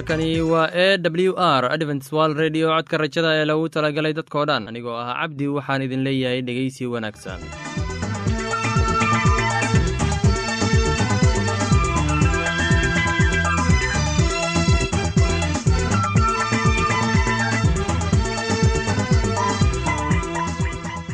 halkani waa e w r advents wal redio codka rajada ee lagu talagalay dadkoo dhan anigoo ah cabdi waxaan idin leeyahay dhegeysi wanaagsan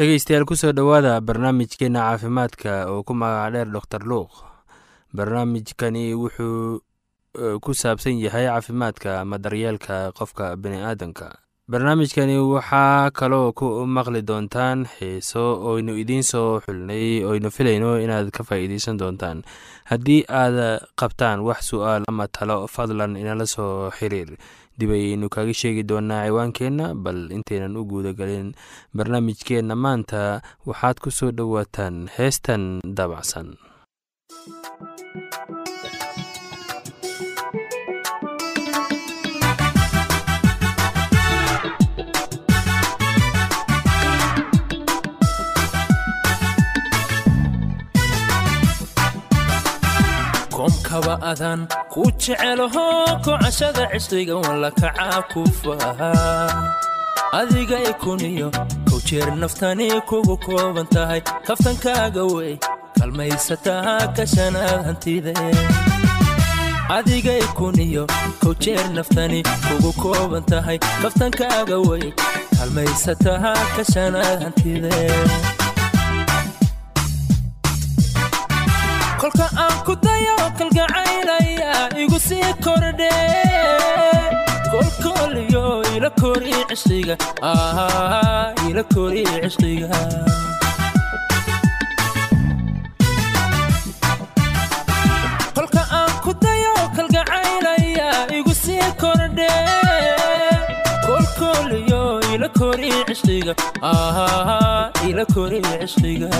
dhegeystayaal ku soo dhowaada barnaamijkeena caafimaadka oo ku magaca dheer doctor luuq barnaamijkani wuxuu ku saabsan yahay caafimaadka ama daryeelka qofka bini aadanka barnaamijkani waxaa kaloo ku maqli doontaan xiiso oynu idiin soo xulnay oynu filayno inaad ka faa'iideysan doontaan. Haddii aad qabtaan wax su'aal ama talo fadlan inala soo xiriir dib ayaynu kaga sheegi doonaa ciwaankeenna bal intaynan u guudagelin barnaamijkeenna maanta waxaad ku soo dhowaataan heestan daabacsan koomkaba adaan ku jecelaho kocashada cisriga walla kacaa ku faha adiga ikuniyo kow naftani kugu kooban tahay kaftankaaga wey kalmaysataa kashanaad hantide adiga ikuniyo kow naftani kugu kooban tahay kaftankaaga wey kalmaysataa kashanaad hantide kolka aan ku dayo kalgacaylaya igu sii kordhe kolkooliyo ila kori cishqiga ila kori cishqiga kolka aan ku dayo kalgacaylaya igu sii kordhe kolkooliyo ila kori cishqiga ila kori cishqiga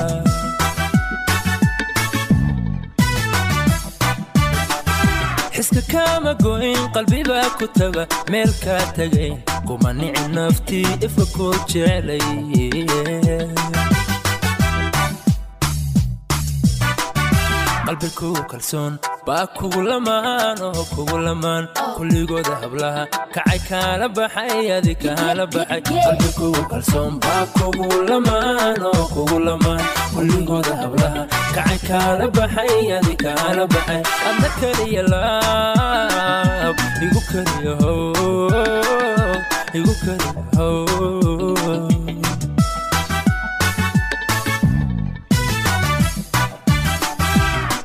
xiska kaama goyn qalbibaa ku taga meel kaa tagayn kuma nici naftii ifa kuu jeclay qalbi kugu kalsoon baa kugu lamaan oo kugu lamaan kulligooda hablaha kacay kaala baxay adi kaala baxay. Qalbi kugu kalsoon baa kugu lamaan oo kugu lamaan kulligooda hablaha kacay kaala baxay adi kaala baxay. Adna keliya laab igu keliya how igu keliya how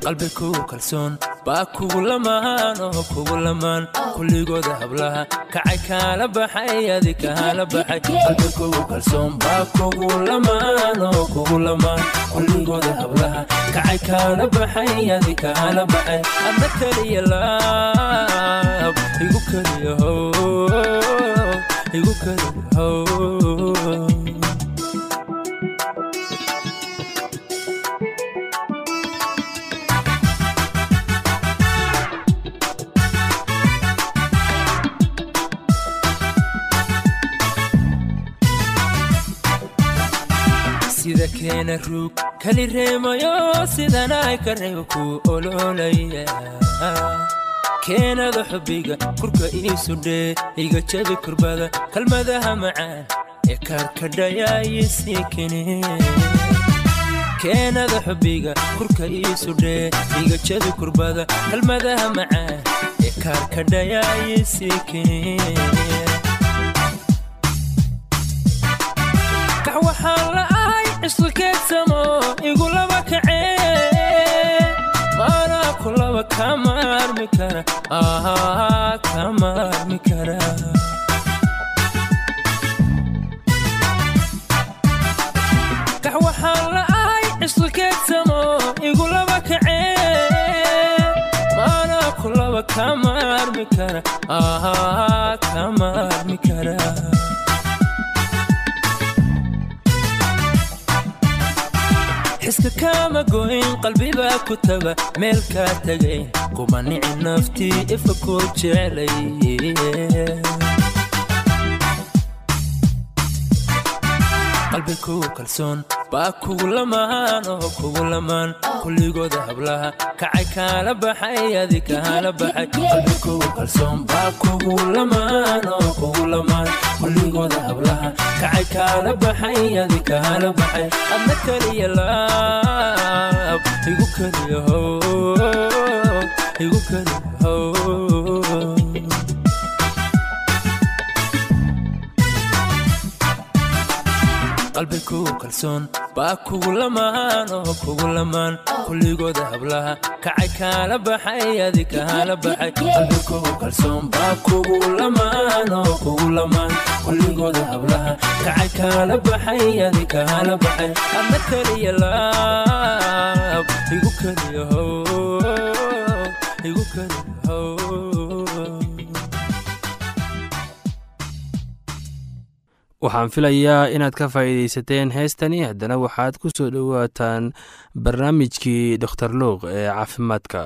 qalbi kugu kalsoon. Baa kugu lamaan oo kugu lamaan. Kulligooda hablaha kacay kaala baxay adi kaala baxay. Qalbi kugu kalsoon baa kugu lamaan oo kugu lamaan. Kulligooda hablaha kacay kaala baxay adi kaala baxay. Adna keliya laab igu keliya how igu keliya how keena ruug kali reemayo sidanay ka reebo kuu ololaya keenada xubbiga kurka iisudhee iga jabi kurbada kalmadaha macaan ee kaarkadhayaayisii kene keenada xubbiga kurka iisudhee iga jabi kurbada kalmadaha macaan ee kaarkadhayaayisii kene kax waxaan la ahay cisqikeedsamo igu laba kacee maanaa ku laba kama armi kara kama armi kara kax waxaan la ahay cisqikeedsamo igu laba kacee maanaa ku laba kama armi kara kama armi kara xiska kaama goyn qalbibaa ku taga meel kaa tagayn kuma nici naftii ifa kuu jeclay qalbi kugu kalsoon baa kugu lamaan oo kugu lamaan kulligooda hablaha kacay kaala baxay adi kaala baxay. Qalbi kugu kalsoon baa kugu lamaan oo kugu lamaan kulligooda hablaha kacay kaala baxay adi kaala baxay. Adna keliya laab igu keliya how igu keliya qalbi kugu kalsoon. Baa kugu lamaan oo kugu lamaan. Kulligooda hablaha kacay kaala baxay adi kaala baxay. Qalbi kugu kalsoon baa kugu lamaan oo kugu lamaan. Kulligooda hablaha kacay kaala baxay adi kaala baxay. Adna keliya laab igu keliya how igu keliya how waxaan filayaa inaad ka faa'iidaysateen heestani. Haddana waxaad ku soo dhowaataan barnaamijkii doktor luuq ee caafimaadka.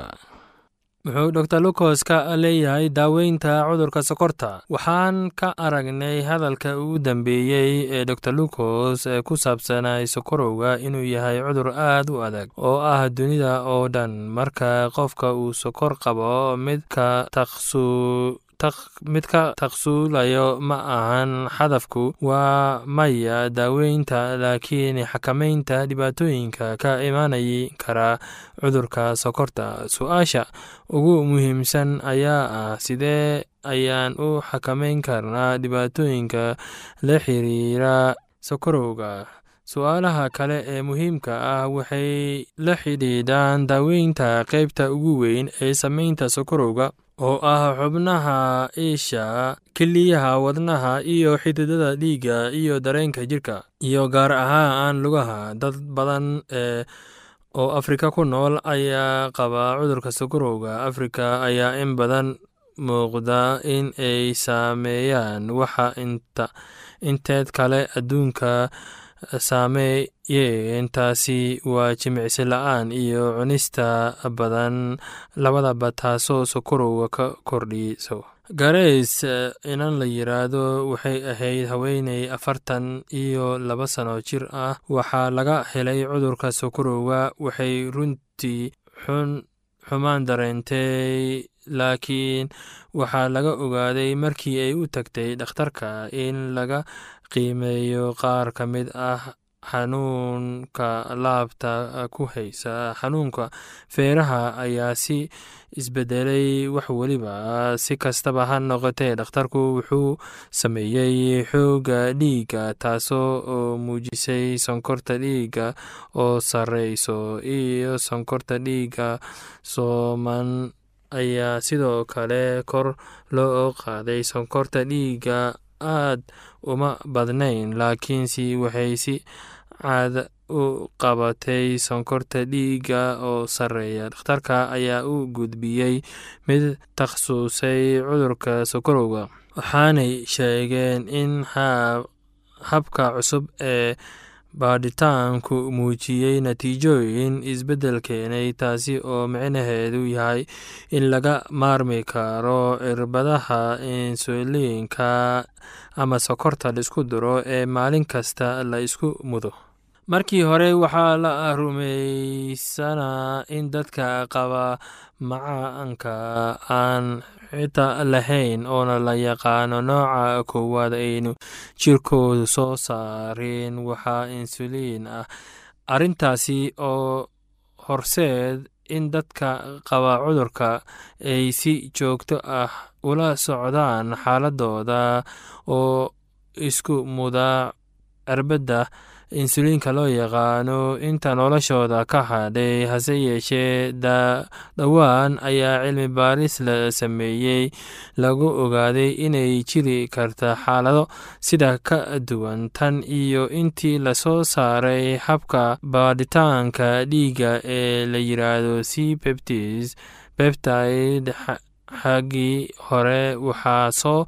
Wuxuu dor lukos ka leeyahay daaweynta cudurka sokorta? Waxaan ka aragnay hadalka ugu dambeeyey ee dor lukos ee ku saabsanay sokorowga inuu yahay cudur aad u adag oo ah dunida oo dhan. Marka qofka uu sokor qabo mid ka taqsu mid ka taqsuulayo ma ahan hadafku waa maya daaweynta laakiin xakamaynta dhibaatooyinka ka imaanayi kara cudurka sokorta. Su'aasha ugu muhiimsan ayaa ah sidee ayaan u xakamayn karnaa dhibaatooyinka la xiriira sokorowga? Su'aalaha kale ee muhiimka ah waxay la xidhiidhaan daaweynta qeybta ugu weyn ee sameynta sokorowga oo ah xubnaha iisha keliyaha wadnaha iyo xididada dhiigga iyo dareenka jirka iyo gaar ahaan lugaha. Dad badan ee oo afrika ku nool ayaa qaba cudurka sokorowga afrika ayaa in badan muuqda in ay saameeyaan waxa inteed kale adduunka saameeyeen taasi waa jimicsi la'aan iyo cunista badan. Labadaba taasoo sokorowga ka kordhiso. Gareys inan la yiraahdo waxay ahayd haweeney afartan iyo laba sano jir ah. Waxaa laga helay cudurka sokorowga waxay runtii xun xumaan dareentay laakiin waxaa laga ogaaday markii ay u tagtay dhakhtarka in laga qiimeeyo qaar ka mid ah xanuunka laabta ku haysa. Xanuunka feeraha ayaa si isbedelay wax weliba si kastaba ha noqotee dhakhtarku wuxuu sameeyey xooga dhiigga taasoo oo muujisay sonkorta dhiigga oo sareyso iyo sonkorta dhiigga sooman ayaa sidoo kale kor loo qaaday. Sonkorta dhiigga aad uma badnayn laakiinse waxay si caada u qabatay sonkorta dhiigga oo sarreeya. Dhakhtarka ayaa u gudbiyey mid takhasusay cudurka sokorowga waxaanay sheegeen in habka cusub ee baadhitaanku muujiyey natiijooyin isbeddel keenay taasi oo micnaheedu yahay in laga maarmi karo cirbadaha insuliinka ama sokorta la isku diro ee maalin kasta la isku mudo. Markii hore waxaa la rumaysanaa in dadka qaba macaanka aan xita lahayn oona la yaqaano nooca koowaad aynu jirkoodu soo saareen waxaa insuliin ah. Arrintaasi oo horseed in dadka qaba cudurka ay si joogto ah ula socdaan xaaladooda oo isku muda cirbadda insuliinka loo yaqaano inta noloshooda ka hadhay hase yeeshee dhowaan ayaa cilmi baaris la sameeyey. Lagu ogaaday inay jiri karta xaalado sida ka duwan tan iyo intii la soo saaray habka baadhitaanka dhiigga ee la yiraahdo c peptis peptide xaggii hore waxaa soo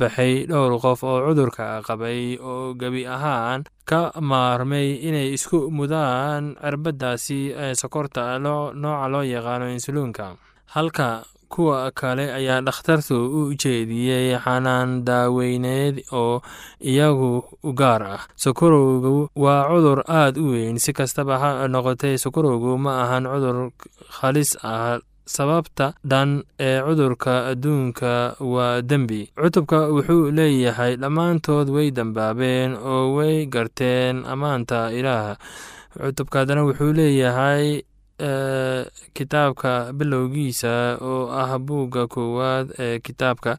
baxay dhowr qof oo cudurka qabay oo gebi ahaan ka maarmay inay isku mudaan cirbadaasi sokorta nooca loo yaqaano insuliinka. Halka kuwa kale ayaa dhakhtartu u jeediyey xanaan daaweyneed oo iyagu gaar ah. Sokorowgu waa cudur aad u weyn. Si kastaba ha noqotee sokorowgu ma ahan cudur khalis ah sababta dhan ee cudurka adduunka waa dembi. Cutubka wuxuu leeyahay dhammaantood way dambaabeen oo way garteen ammaanta ilaah. Cutubka haddana wuxuu leeyahay kitaabka bilowgiisa oo ah buugga koowaad ee kitaabka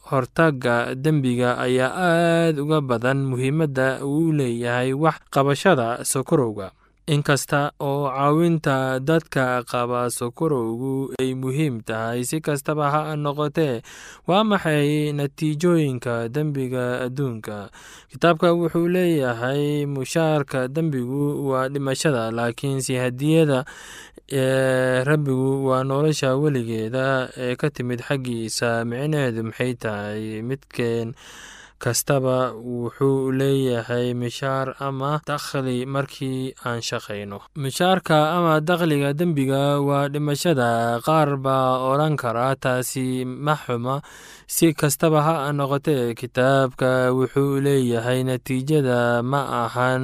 hortaga dembiga ayaa aad uga badan muhiimadda uu leeyahay wax qabashada sokorowga inkasta oo caawinta dadka qaba sokorowgu ay muhiim tahay si kastaba ha noqotee waa maxay natiijooyinka dembiga adduunka? Kitaabka wuxuu leeyahay mushaarka dembigu waa dhimashada laakiinse hadiyada ee rabbigu waa nolosha weligeeda ee ka timid xaggiisa micnaheedu maxay tahay? Midkeen kastaba wuxuu leeyahay mishaar ama dakhli markii aan shaqayno mishaarka ama dakhliga dembiga waa dhimashada qaar baa odhan kara taasi ma xuma si kastaba ha noqotee kitaabka wuxuu leeyahay natiijada ma ahan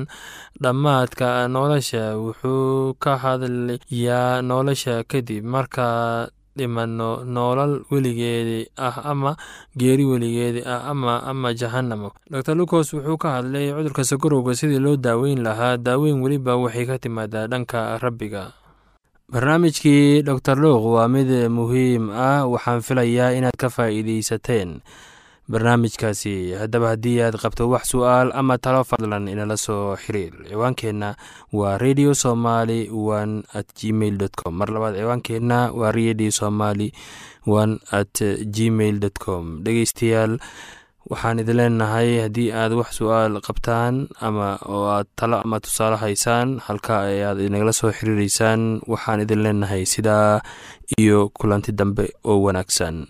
dhammaadka nolosha wuxuu ka hadlayaa nolosha kadib markaa dhimano noolal weligeedi ah ama geeri weligeedi ah ama ama jahanamo dor lucos wuxuu ka hadlay cudurka sokorowga sidii loo daaweyn lahaa. Daaweyn weliba waxay ka timaadaa dhanka rabbiga. Barnaamijkii dor luuq waa mid muhiim ah. Waxaan filayaa inaad ka faa'iideysateen barnaamijkaasi. Haddaba haddii aad qabto wax su'aal ama talo fadlan inala soo xiriir ciwaankeenna waa radio somaly one at gmail com. Mar labaad ciwaankeenna waa radio somaly one at gmail dot com. Dhegeystayaal waxaan idin leenahay haddii aad wax su'aal qabtaan ama oo aad talo ama tusaale haysaan halka ayaad inagala soo xiriireysaan waxaan idin leenahay sidaa iyo kulanti dambe oo wanaagsan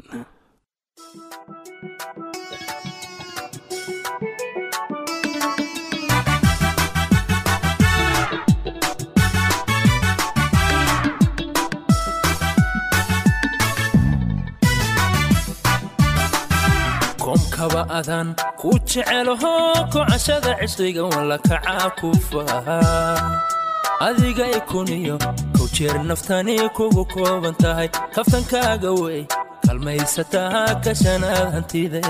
koomkaba adaan ku jecelaho kocashada cisriga walla kacaa ku faha adigay kuniyo kow jeer naftani kugu kooban tahay kaftankaaga wey kalmaysataa kashanaad hantide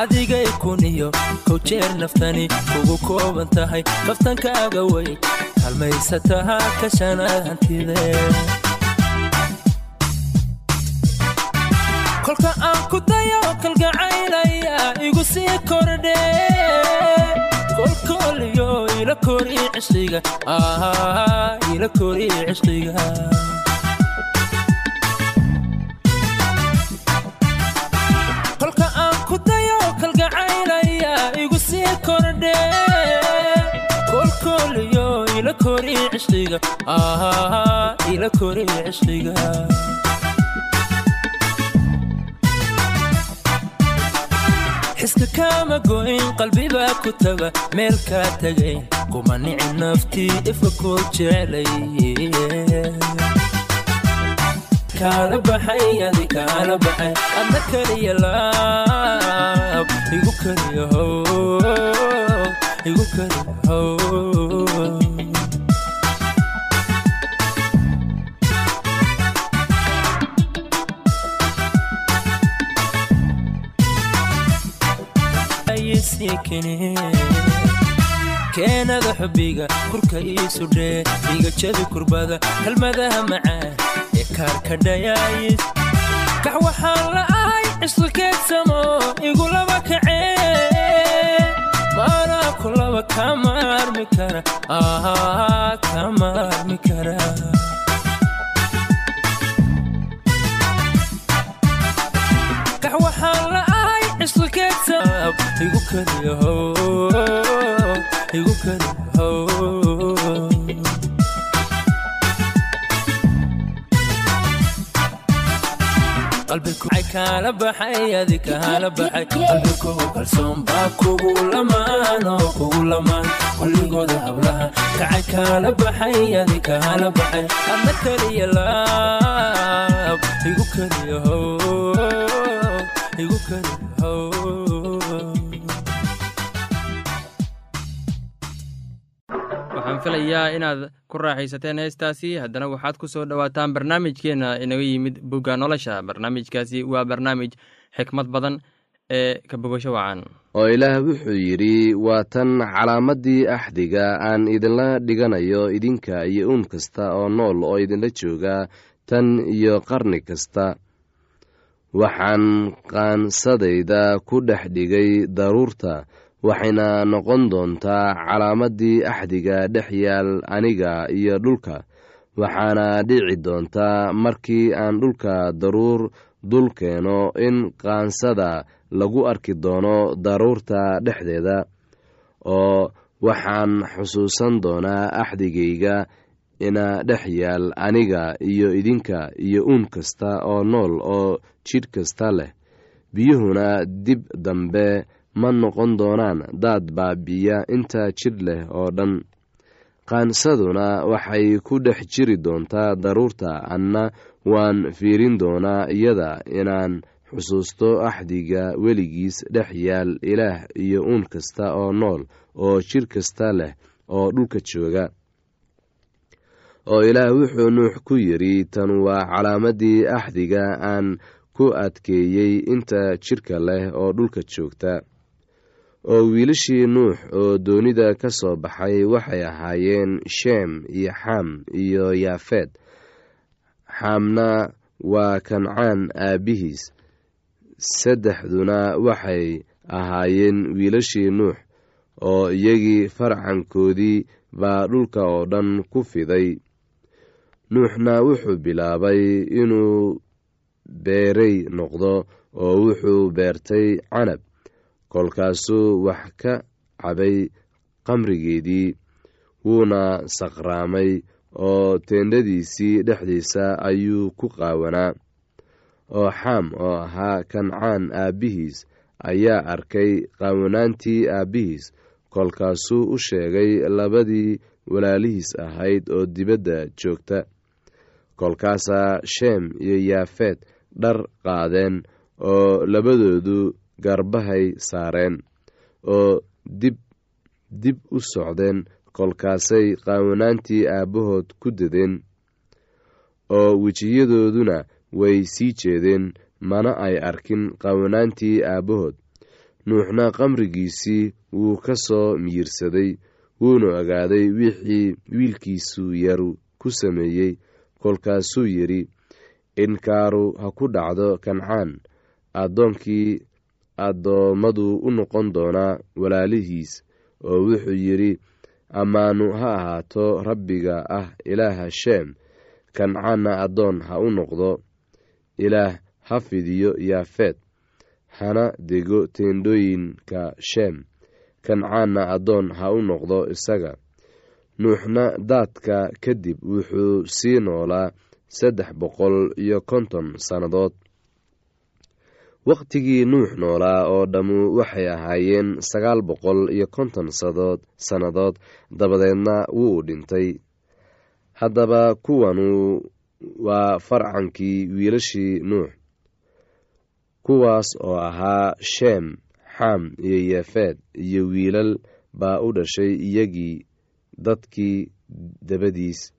adigay kuniyo kow jeer naftani kugu kooban tahay kaftankaaga wey kalmaysataa kashanaad hantide kolka aan ku dayo kalgacaylaya igu sii kordhe kolkooliyo ila kori cishqiga ila kori cishqiga kolka aan ku dayo kalgacaylaya igu sii kordhe kolkooliyo ila kori cishqiga ila kori cishqiga xiska kaama goyn qalbibaa ku taga meel kaa tagayn kuma nici naftii ifa koo jeclay kaala baxay adi kaala baxay adna kaliya laab igu kaliya how igu kaliya keenada xubbiga kurka ii sudhee igajadi kurbada kelmadaha macaan ee kaarka dhayaayis kax waxaan la ahay cisqikeedsamo igulaba kacee maanaa kulaba kama armi kara kama armi kara igu kaliya how igu kaliya how qalbikuay kaala baxay adi kaala baxay qalbikugu kalsoon baa kugu lamaano kugu lamaan kulligooda hablaha kacay kaala baxay adi kaala baxay adna kaliya laab igu kaliya how igu kaliya how filayaa inaad ku raaxaysateen heestaasi. Haddana waxaad ku soo dhowaataan barnaamijkeenna inaga yimid bugga nolosha. Barnaamijkaasi waa barnaamij xikmad badan ee ka bogasho wacan. Oo ilaah wuxuu yidhi waa tan calaamaddii axdiga aan idinla dhiganayo idinka iyo uun kasta oo nool oo idinla jooga tan iyo qarni kasta. Waxaan qaansadayda ku dhex dhigay daruurta waxayna noqon doontaa calaamaddii axdiga dhex yaal aniga iyo dhulka. Waxaana dhici doontaa markii aan dhulka daruur dul keeno in qaansada lagu arki doono daruurta dhexdeeda oo waxaan xusuusan doonaa axdigayga ina dhex yaal aniga iyo idinka iyo uun kasta oo nool oo jidh kasta leh. Biyuhuna dib dambe ma noqon doonaan daad baabi'iya inta jidh leh oo dhan. Qaansaduna waxay ku dhex jiri doontaa daruurta anna waan fiirin doonaa iyada inaan xusuusto axdiga weligiis dhex yaal ilaah iyo uun kasta oo nool oo jidh kasta leh oo dhulka jooga. Oo ilaah wuxuu nuux ku yidhi tan waa calaamaddii axdiga aan ku adkeeyey inta jidhka leh oo dhulka joogta oo wiilashii nuux oo doonida ka soo baxay waxay ahaayeen sheem iyo xam iyo yaafeed xaamna waa kancaan aabbihiis saddexduna waxay ahaayeen wiilashii nuux oo iyagii farcankoodii baa dhulka oo dhan ku fiday. Nuuxna wuxuu bilaabay inuu beerey noqdo oo wuxuu beertay canab kolkaasuu wax ka cabay qamrigeedii wuuna saqraamay oo teendhadiisii dhexdiisa ayuu ku qaawanaa. Oo xam oo ahaa kancaan aabbihiis ayaa arkay qaawanaantii aabbihiis. Kolkaasuu u sheegay labadii walaalihiis ahayd oo dibadda joogta. Kolkaasaa sheem iyo yaafeed dhar qaadeen oo labadoodu garbahay saareen oo dib dib u socdeen kolkaasay qaawanaantii aabbahood ku dadeen oo wejiyadooduna way sii jeedeen. Mana ay arkin qaawanaantii aabbahood. Nuuxna qamrigiisii wuu ka soo miyirsaday wuuna ogaaday wixii wiilkiisu yaru ku sameeyey. Kolkaasuu yidhi inkaaru ha ku dhacdo kancaan addoonkii addoommadu u noqon doonaa walaalihiis oo wuxuu yidhi ammaanu ha ahaato rabbiga ah ilaaha sheem kancaanna addoon ha u noqdo ilaah ha fidiyo yaafeed hana dego teendhooyinka sheem kancaanna addoon ha u noqdo isaga. Nuuxna daadka kadib wuxuu sii noolaa saddex boqol iyo konton sannadood wakhtigii nuux noolaa oo dhammu waxay ahaayeen sagaal boqol iyo konton sadood sannadood dabadeedna wuu dhintay. Haddaba kuwanu waa farcankii wiilashii nuux kuwaas oo ahaa sheem xam iyo yeefeed iyo wiilal baa u dhashay iyagii dadkii dabadiis.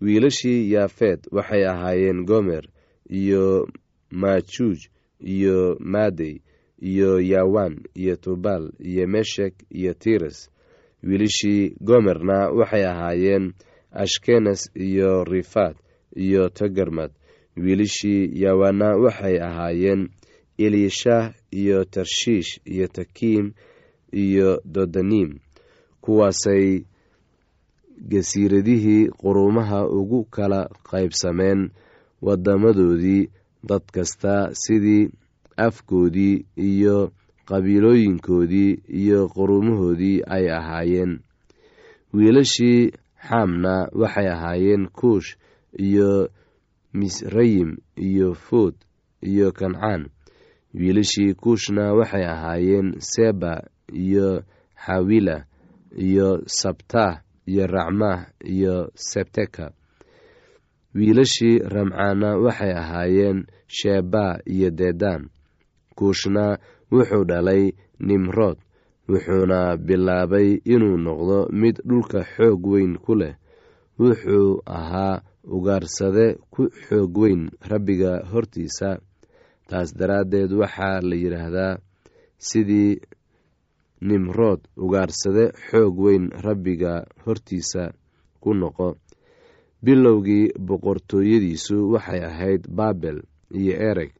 Wiilashii yaafeed waxay ahaayeen gomer iyo maajuuj iyo maadey iyo yawan iyo tubal iyo meshek iyo tiras wiilashii gomerna waxay ahaayeen ashkenes iyo rifaad iyo togarmad wiilashii yawana waxay ahaayeen elishah iyo tarshiish iyo takiim iyo dodanim. Kuwaasay gasiiradihii quruumaha ugu kala qaybsameen wadamadoodii dad kasta sidii afkoodii iyo qabiilooyinkoodii iyo quruumahoodii ay ahaayeen. Wiilashii xaamna waxay ahaayeen kuush iyo misrayim iyo fuud iyo kancaan. Wiilashii kuushna waxay ahaayeen seba iyo xawila iyo sabtah iyo racmah iyo sebteka wiilashii ramcaana waxay ahaayeen sheba iyo dedan kuushna wuxuu dhalay nimrood wuxuuna bilaabay inuu noqdo mid dhulka xoog weyn ku leh. Wuxuu ahaa ugaarsade ku xoog weyn rabbiga hortiisa. Taas daraaddeed waxaa la yidhaahdaa sidii nimrood ugaarsade xoog weyn rabbiga hortiisa ku noqo bilowgii boqortooyadiisu waxay ahayd baabel iyo ereg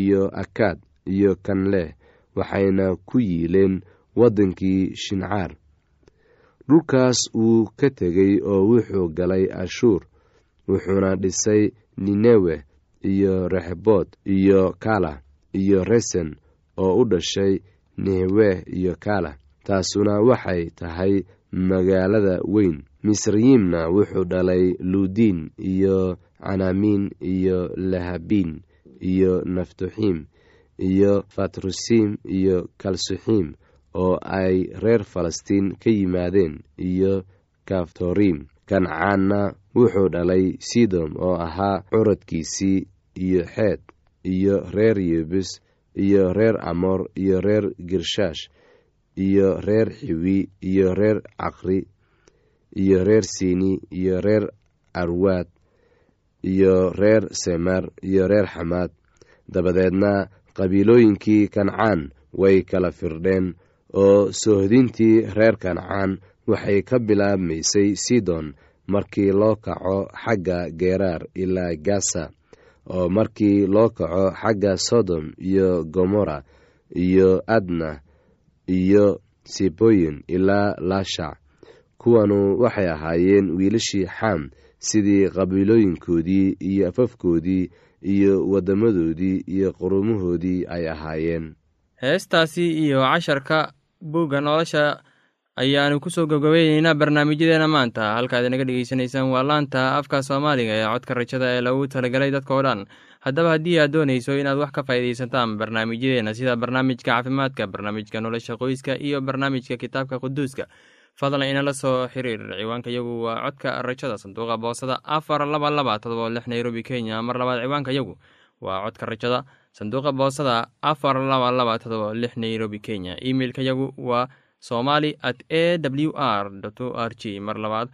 iyo akaad iyo kanleh waxayna ku yiileen waddankii shincaar. Dhulkaas wuu ka tegey oo wuxuu galay ashuur wuxuuna dhisay ninewe iyo rexbood iyo kala iyo resen oo u dhashay nehweh iyo kala taasuna waxay tahay magaalada weyn misriyiimna wuxuu dhalay luudiin iyo canaamiin iyo lahabiin iyo naftuxiim iyo fatrusiim iyo kalsuxiim oo ay reer falastiin ka yimaadeen iyo kaftoriim kancaanna wuxuu dhalay sidom oo ahaa curadkiisii iyo xeed iyo reer yebus iyo reer amor iyo reer girshaash iyo reer xiwi iyo reer caqri iyo reer sini iyo reer arwaad iyo reer semer iyo reer xamaad dabadeedna qabiilooyinkii kancaan way kala firdheen oo soohdintii reer kancaan waxay ka bilaabmaysay sidon markii loo kaco xagga geeraar ilaa gasa oo markii loo kaco xagga sodom iyo gomora iyo adna iyo siboyin ilaa laashac kuwanu waxay ahaayeen wiilashii xam sidii qabiilooyinkoodii iyo afafkoodii iyo waddamadoodii iyo qurumahoodii ay ahaayeen. Heestaasi iyo casharka buugga nolosha ayaanu ku soo gabgabayneynaa barnaamijyadeena maanta. Halkaad inaga dhegeysanaysaan waa laanta afka soomaaliga ee codka rajada ee lagu talagalay dadka o dhan. Haddaba haddii aad doonayso inaad wax ka faa'iidaysataan barnaamijyadeena sida barnaamijka caafimaadka barnaamijka nolosha qoyska iyo barnaamijka kitaabka quduuska fadlan inala soo xiriir. Ciwaanka yagu waa codka rajada sanduuqa boosada afar laba laba todoba lix nairobi kenya. Mar labaad ciwaanka yagu waa codka rajada sanduuqa boosada afar laba laba todoba lix nairobi kenya. Emeilka yagu waa somali at a w r o r g. Mar labaad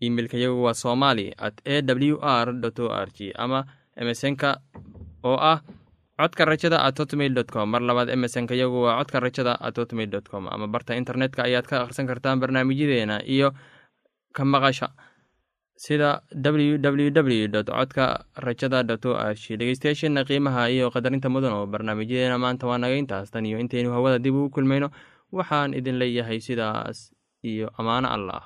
imeilka yagu waa somali at a w r o r g. Ama emesonka oo ah codka rajada at hotmail com. Mar labaad emesonka yagu waa codka rajada at hotmail dot com. Ama barta internetka ayaad ka akhrisan kartaan barnaamijyadeena iyo ka maqasha sida w w w dot codka rajada dot o g dhegeystayaasheena qiimaha iyo qadarinta mudan oo barnaamijyadeena maanta waa naga intaas. Tan iyo intaynu hawada dib ugu kulmayno waxaan idin leeyahay sidaas iyo ammaano allah